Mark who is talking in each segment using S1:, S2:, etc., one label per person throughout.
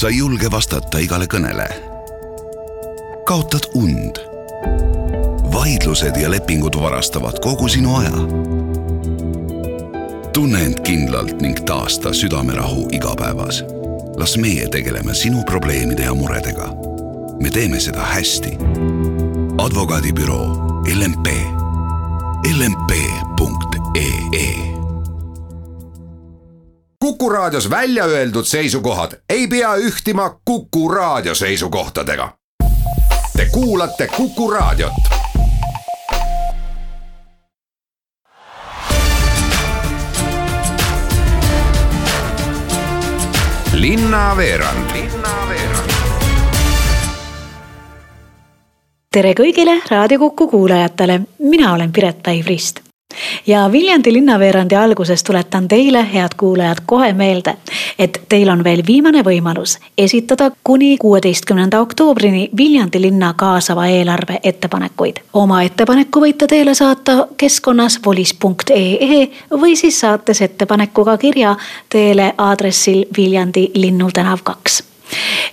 S1: sa ei julge vastata igale kõnele. kaotad und. vaidlused ja lepingud varastavad kogu sinu aja. tunne end kindlalt ning taasta südamerahu igapäevas. las meie tegeleme sinu probleemide ja muredega. me teeme seda hästi. advokaadibüroo LMP, lmp.ee
S2: Kuku Raadios välja öeldud seisukohad ei pea ühtima Kuku Raadio seisukohtadega. Te kuulate Kuku Raadiot. linnaveerand
S3: tere kõigile Raadio Kuku kuulajatele, mina olen Piret Päiv-Rist ja Viljandi linnaveerandi alguses tuletan teile, head kuulajad, kohe meelde, et teil on veel viimane võimalus esitada kuni kuueteistkümnenda oktoobrini Viljandi linna kaasava eelarve ettepanekuid. oma ettepaneku võite teele saata keskkonnas volis.ee või siis saates ettepanekuga kirja teele aadressil Viljandi Linnu tänav kaks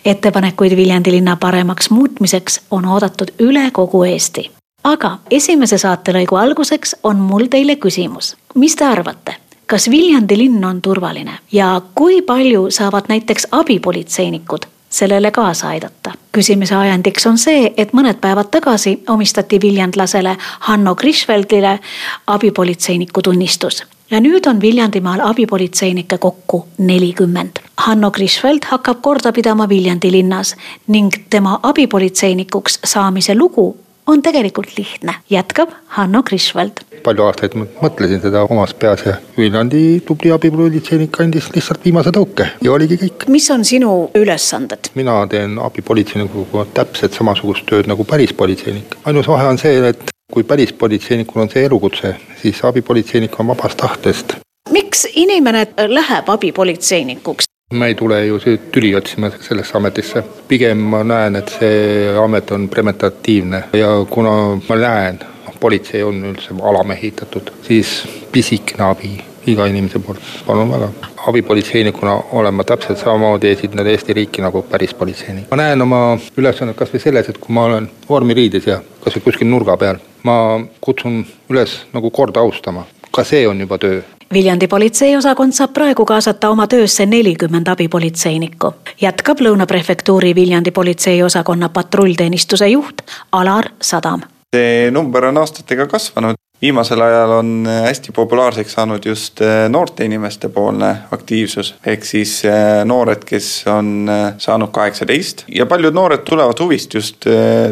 S3: ettepanekuid Viljandi linna paremaks muutmiseks on oodatud üle kogu Eesti aga esimese saatelõigu alguseks on mul teile küsimus. mis te arvate, kas Viljandi linn on turvaline ja kui palju saavad näiteks abipolitseinikud sellele kaasa aidata. küsimuse ajendiks on see, et mõned päevad tagasi omistati viljandlasele Hanno Krischfeldile abipolitseiniku tunnistus ja nüüd on Viljandimaal abipolitseinikke kokku nelikümmend. Hanno Krischfeld hakkab korda pidama Viljandi linnas ning tema abipolitseinikuks saamise lugu on tegelikult lihtne, jätkab Hanno Krischvald.
S4: palju aastaid mõtlesin seda omas peas ja Viljandi tubli abipolitseinik andis lihtsalt viimase tõuke ja oligi kõik.
S3: mis on sinu ülesanded?
S4: mina teen abipolitseinikuga täpselt samasugust tööd nagu päris politseinik. ainus vahe on see, et kui päris politseinikul on see elukutse, siis abipolitseinik on vabast tahtest.
S3: miks inimene läheb abipolitseinikuks?
S4: Ma ei tule ju tüli otsima sellesse ametisse, pigem ma näen, et see amet on preventatiivne. Ja kuna ma näen, politsei on üldse alamehitatud, siis pisikene abi iga inimese poolt, palun väga. abipolitseinikuna olen ma täpselt samamoodi esindanud Eesti riiki nagu päris politseinik. ma näen oma ülesannet kas või selles, et kui ma olen vormiriides ja kas või kuskil nurga peal, ma kutsun üles nagu korda austama, ka see on juba töö
S3: Viljandi politseiosakond saab praegu kaasata oma töösse nelikümmend abipolitseinikku. jätkab Lõuna prefektuuri Viljandi politseiosakonna patrullteenistuse juht Alar Sadam.
S5: See number on aastatega kasvanud, viimasel ajal on äh, hästi populaarseks saanud just äh, noorte inimeste poolne aktiivsus, ehk siis äh, noored, kes on saanud kaheksateist. Ja paljud noored tulevad huvist just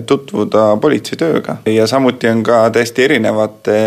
S5: tutvuda politsei tööga ja samuti on ka täiesti erinevate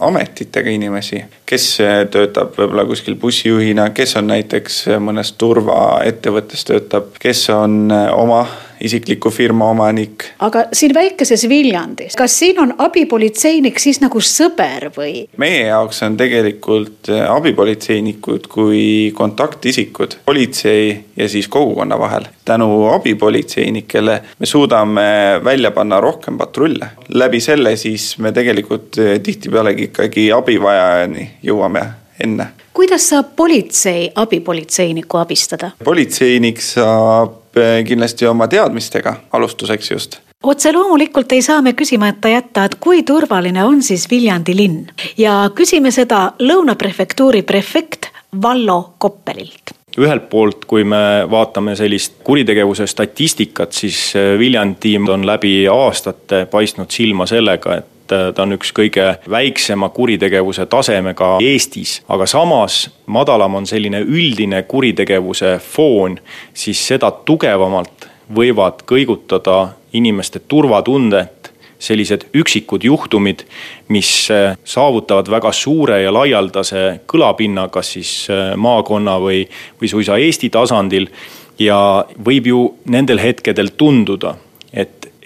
S5: ametitega inimesi, kes töötab võib-olla kuskil bussijuhina, kes on näiteks mõnes turvaettevõttes töötab, kes on oma isikliku firma omanik.
S3: aga siin väikeses Viljandis, kas siin on abipolitseinik siis nagu sõber või?
S5: meie jaoks on tegelikult äh, abipolitseinikud kui kontaktisikud politsei ja siis kogukonna vahel. tänu abipolitseinikele me suudame välja panna rohkem patrulle. läbi selle siis me tegelikult äh, tihtipealegi ikkagi abivajajani jõuame enne.
S3: kuidas saab politsei abipolitseinikku abistada?
S5: politseinik saab Eh, kindlasti oma teadmistega alustuseks just.
S3: Otse loomulikult ei saa me küsimata jätta, et kui turvaline on siis Viljandi linn. Ja küsime seda Lõuna prefektuuri prefekt Vallo Koppelilt.
S6: Ühelt poolt, kui me vaatame sellist kuritegevuse statistikat, siis eh, Viljandi on läbi aastate paistnud silma sellega, et et ta on üks kõige väiksema kuritegevuse tasemega Eestis, aga samas madalam on selline üldine kuritegevuse foon, siis seda tugevamalt võivad kõigutada inimeste turvatundet sellised üksikud juhtumid, mis saavutavad väga suure ja laialdase kõlapinna, kas siis maakonna või, või suisa Eesti tasandil. ja võib ju nendel hetkedel tunduda,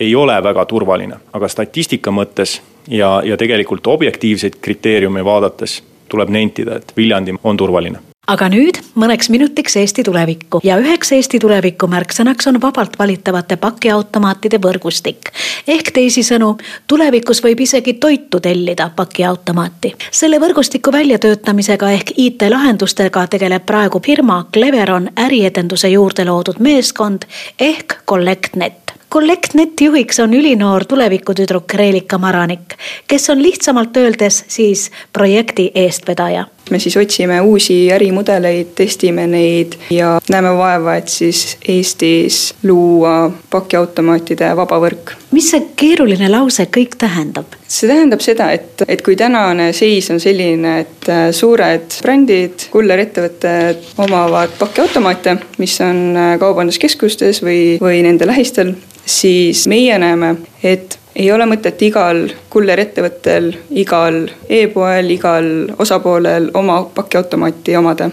S6: ei ole väga turvaline, aga statistika mõttes ja, ja tegelikult objektiivseid kriteeriume vaadates tuleb nentida, et Viljandi on turvaline
S3: aga nüüd mõneks minutiks Eesti tulevikku ja üheks Eesti tuleviku märksõnaks on vabalt valitavate pakiautomaatide võrgustik. ehk teisisõnu, tulevikus võib isegi toitu tellida pakiautomaati. selle võrgustiku väljatöötamisega ehk IT-lahendustega tegeleb praegu firma Cleveron äriedenduse juurde loodud meeskond ehk CollectNet CollectNeti juhiks on ülinoor tulevikutüdruk Reelika Maranik, kes on lihtsamalt öeldes siis projekti eestvedaja
S7: me siis otsime uusi ärimudeleid, testime neid ja näeme vaeva, et siis Eestis luua pakiautomaatide vaba võrk.
S3: Mis see keeruline lause kõik tähendab?
S7: see tähendab seda, et, et kui tänane seis on selline, et äh, suured brändid, kullerettevõtted omavad pakiautomaate, mis on äh, kaubanduskeskustes või, või nende lähistel, siis meie näeme, et ei ole mõtet igal kullerettevõttel, igal e-poel, igal osapoolel oma pakiautomaati omada,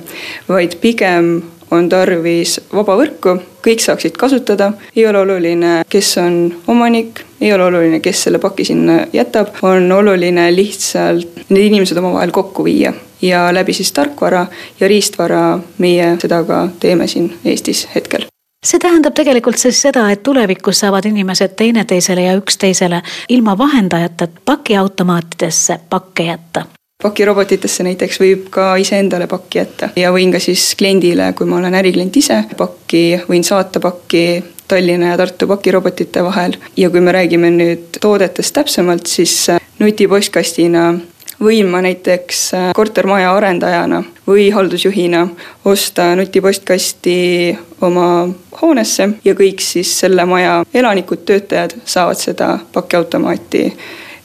S7: vaid pigem on tarvis vaba võrku, kõik saaksid kasutada, ei ole oluline, kes on omanik, ei ole oluline, kes selle paki sinna jätab, on oluline lihtsalt need inimesed omavahel kokku viia ja läbi siis tarkvara ja riistvara meie seda ka teeme siin Eestis hetkel.
S3: See tähendab tegelikult siis seda, et tulevikus saavad inimesed teineteisele ja üksteisele ilma vahendajata pakiautomaatidesse pakke jätta
S7: pakirobotitesse näiteks võib ka iseendale pakki jätta ja võin ka siis kliendile, kui ma olen äriklient ise, pakki, võin saata pakki Tallinna ja Tartu pakirobotite vahel. ja kui me räägime nüüd toodetest täpsemalt, siis nutipostkastina võin ma näiteks äh, kortermaja arendajana või haldusjuhina osta nutipostkasti oma hoonesse ja kõik siis selle maja elanikud, töötajad saavad seda pakiautomaati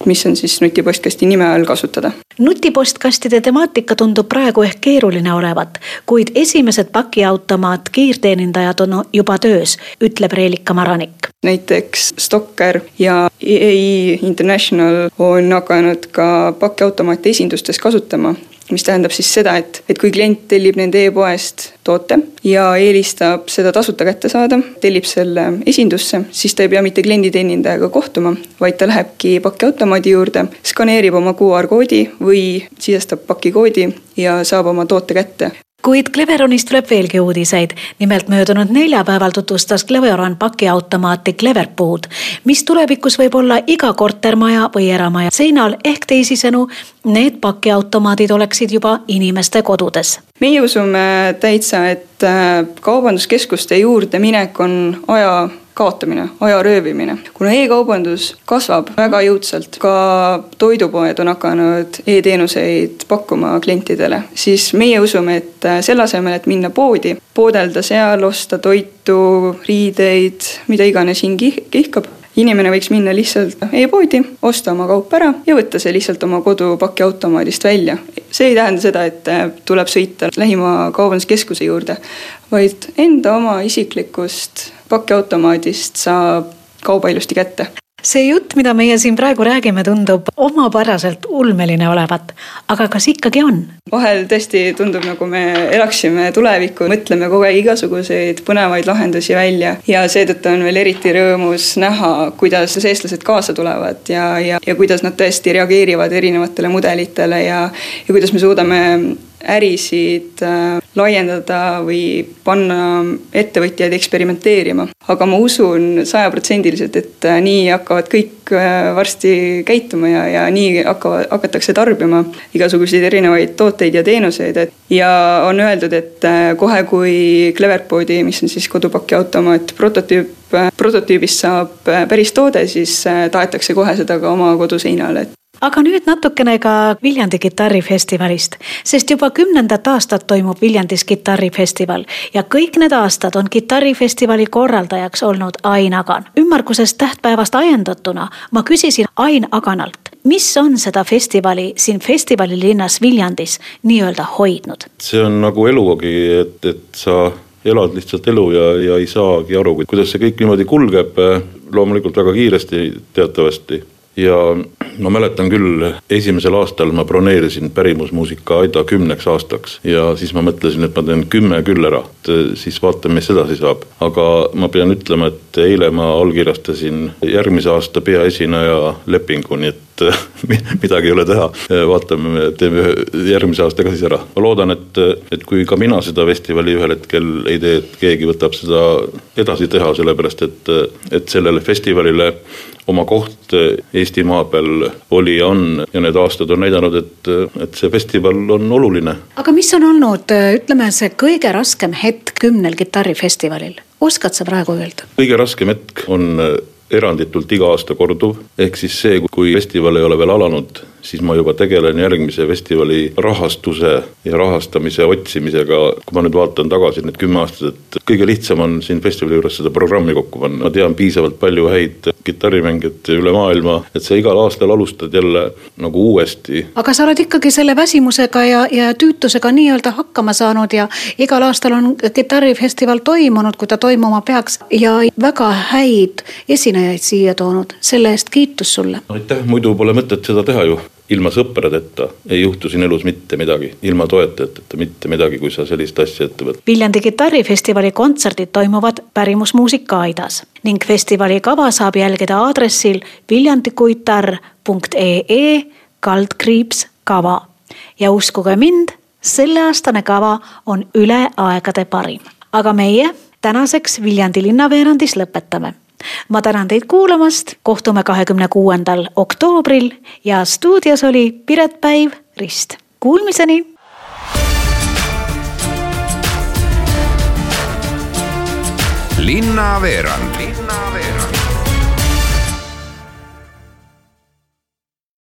S7: mis on siis nutipostkasti nime all kasutada.
S3: nutipostkastide temaatika tundub praegu ehk keeruline olevat, kuid esimesed pakiautomaat kiirteenindajad on juba töös, ütleb Reelika Maranik.
S7: Näiteks Stocker ja EI International on hakanud ka pakiautomaate esindustes kasutama mis tähendab siis seda, et, et kui klient tellib nende e-poest toote ja eelistab seda tasuta kätte saada, tellib selle esindusse, siis ta ei pea mitte klienditeenindajaga kohtuma, vaid ta lähebki pakiautomaadi juurde, skaneerib oma QR koodi või sisestab pakikoodi ja saab oma toote kätte
S3: kuid Cleveronist tuleb veelgi uudiseid. nimelt möödunud neljapäeval tutvustas Cleveron pakiautomaati Cleverfood, mis tulevikus võib olla iga kortermaja või eramaja seinal ehk teisisõnu, need pakiautomaadid oleksid juba inimeste kodudes.
S7: meie usume täitsa, et äh, kaubanduskeskuste juurde minek on aja kaotamine, aja röövimine. kuna e-kaubandus kasvab väga jõudsalt, ka toidupoed on hakanud e-teenuseid pakkuma klientidele, siis meie usume, et selle asemel, et minna poodi, poodelda seal, osta toitu, riideid, mida iganes hing kihkab, inimene võiks minna lihtsalt e-poodi, osta oma kaup ära ja võtta see lihtsalt oma kodupakiautomaadist välja. see ei tähenda seda, et tuleb sõita lähima kaubanduskeskuse juurde, vaid enda oma isiklikust pakiautomaadist saab kauba ilusti kätte.
S3: See jutt, mida meie siin praegu räägime, tundub omapäraselt ulmeline olevat, aga kas ikkagi on?
S7: vahel tõesti tundub, nagu me elaksime tulevikku, mõtleme kogu aeg igasuguseid põnevaid lahendusi välja. Ja seetõttu on veel eriti rõõmus näha, kuidas eestlased kaasa tulevad ja, ja, ja kuidas nad tõesti reageerivad erinevatele mudelitele ja, ja kuidas me suudame ärisid äh, laiendada või panna ettevõtjaid eksperimenteerima. aga ma usun sajaprotsendiliselt, et äh, nii hakkavad kõik äh, varsti käituma ja, ja nii hakkavad, hakatakse tarbima igasuguseid erinevaid tooteid ja teenuseid, et ja on öeldud, et kohe, kui Cleverpoodi, mis on siis kodupakiautomaat, prototüüp prototüübist saab päris toode, siis tahetakse kohe seda ka oma koduseinale, et
S3: aga nüüd natukene ka Viljandi kitarrifestivalist, sest juba kümnendat aastat toimub Viljandis kitarrifestival ja kõik need aastad on kitarrifestivali korraldajaks olnud Ain Agan. ümmargusest tähtpäevast ajendatuna ma küsisin Ain Aganalt, mis on seda festivali siin festivalilinnas Viljandis nii-öelda hoidnud?
S8: see on nagu elugi, et, et sa elad lihtsalt elu ja, ja ei saagi aru, kuidas see kõik niimoodi kulgeb, loomulikult väga kiiresti teatavasti ja ma mäletan küll, esimesel aastal ma broneerisin pärimusmuusika Aida kümneks aastaks ja siis ma mõtlesin, et ma teen kümme küll ära, et eh, siis vaatame, mis edasi saab. aga ma pean ütlema, et eile ma allkirjastasin järgmise aasta peaesineja lepingu, nii et et midagi ei ole teha. vaatame, teeme järgmise aasta ka siis ära. ma loodan, et, et kui ka mina seda festivali ühel hetkel ei tee, et keegi võtab seda edasi teha, sellepärast et, et sellele festivalile oma koht Eestimaa peal oli ja on ja need aastad on näidanud, et, et see festival on oluline.
S3: aga mis on olnud, ütleme, see kõige raskem hetk kümnel kitarrifestivalil, oskad sa praegu öelda?
S8: kõige raskem hetk on eranditult iga aasta korduv, ehk siis see, kui festival ei ole veel alanud, siis ma juba tegelen järgmise festivali rahastuse ja rahastamise otsimisega. kui ma nüüd vaatan tagasi need kümme aastat, et kõige lihtsam on siin festivali juures seda programmi kokku panna, ma tean piisavalt palju häid kitarrimängijaid üle maailma, et sa igal aastal alustad jälle nagu uuesti.
S3: aga sa oled ikkagi selle väsimusega ja, ja tüütusega nii-öelda hakkama saanud ja igal aastal on kitarrifestival toimunud, kui ta toimuma peaks ja väga häid esinejaid siia toonud, selle eest kiitus sulle.
S8: aitäh, muidu pole mõtet seda teha ju ilma sõpradeta ei juhtu siin elus mitte midagi, ilma toetajateta mitte midagi, kui sa sellist asja ette võtad.
S3: Viljandi kitarrifestivali kontserdid toimuvad Pärimusmuusika aidas ning festivali kava saab jälgida aadressil viljandikuitarr.ee kaldkriips kava. ja uskuge mind, selleaastane kava on üle aegade parim. aga meie tänaseks Viljandi linnaveerandis lõpetame ma tänan teid kuulamast, kohtume kahekümne kuuendal oktoobril ja stuudios oli Piret Päiv Rist. Kuulmiseni.
S2: linnaveerand.